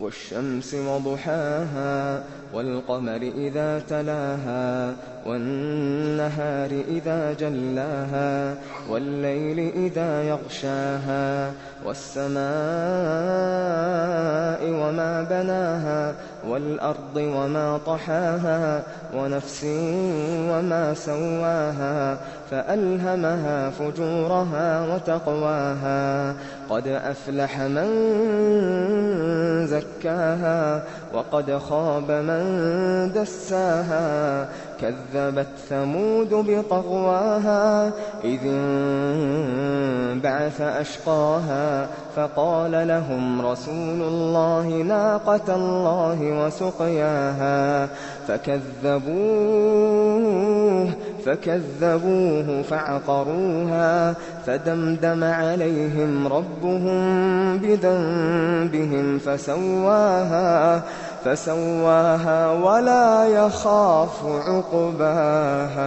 وَالشَّمْسِ وَضُحَاهَا وَالْقَمَرِ إِذَا تَلَاهَا وَالنَّهَارِ إِذَا جَلَّاهَا وَاللَّيْلِ إِذَا يَغْشَاهَا وَالسَّمَاءِ وَمَا بَنَاهَا وَالْأَرْضِ وَمَا طَحَاهَا وَنَفْسٍ وَمَا سَوَّاهَا فَأَلْهَمَهَا فُجُورَهَا وَتَقْوَاهَا. قَدْ أَفْلَحَ مَن زَكَّاهَا وَقَدْ خَابَ مَن دَسَّاهَا كَذَّبَتْ ثَمُودُ بِطَغْوَاهَا إِذِ انبَعَثَ أَشْقَاهَا فَقَالَ لَهُمْ رَسُولُ اللَّهِ نَاقَةَ اللَّهِ وَسُقْيَاهَا فَكَذَّبُوهُ فَكَذَّبُوهُ فَعَقَرُوهَا فَدَمْدَمَ عَلَيْهِمْ رَبُّهُم بِذَنبِهِمْ فَسَوَّاهَا فَسَوَّاهَا وَلَا يَخَافُ عُقْبَاهَا.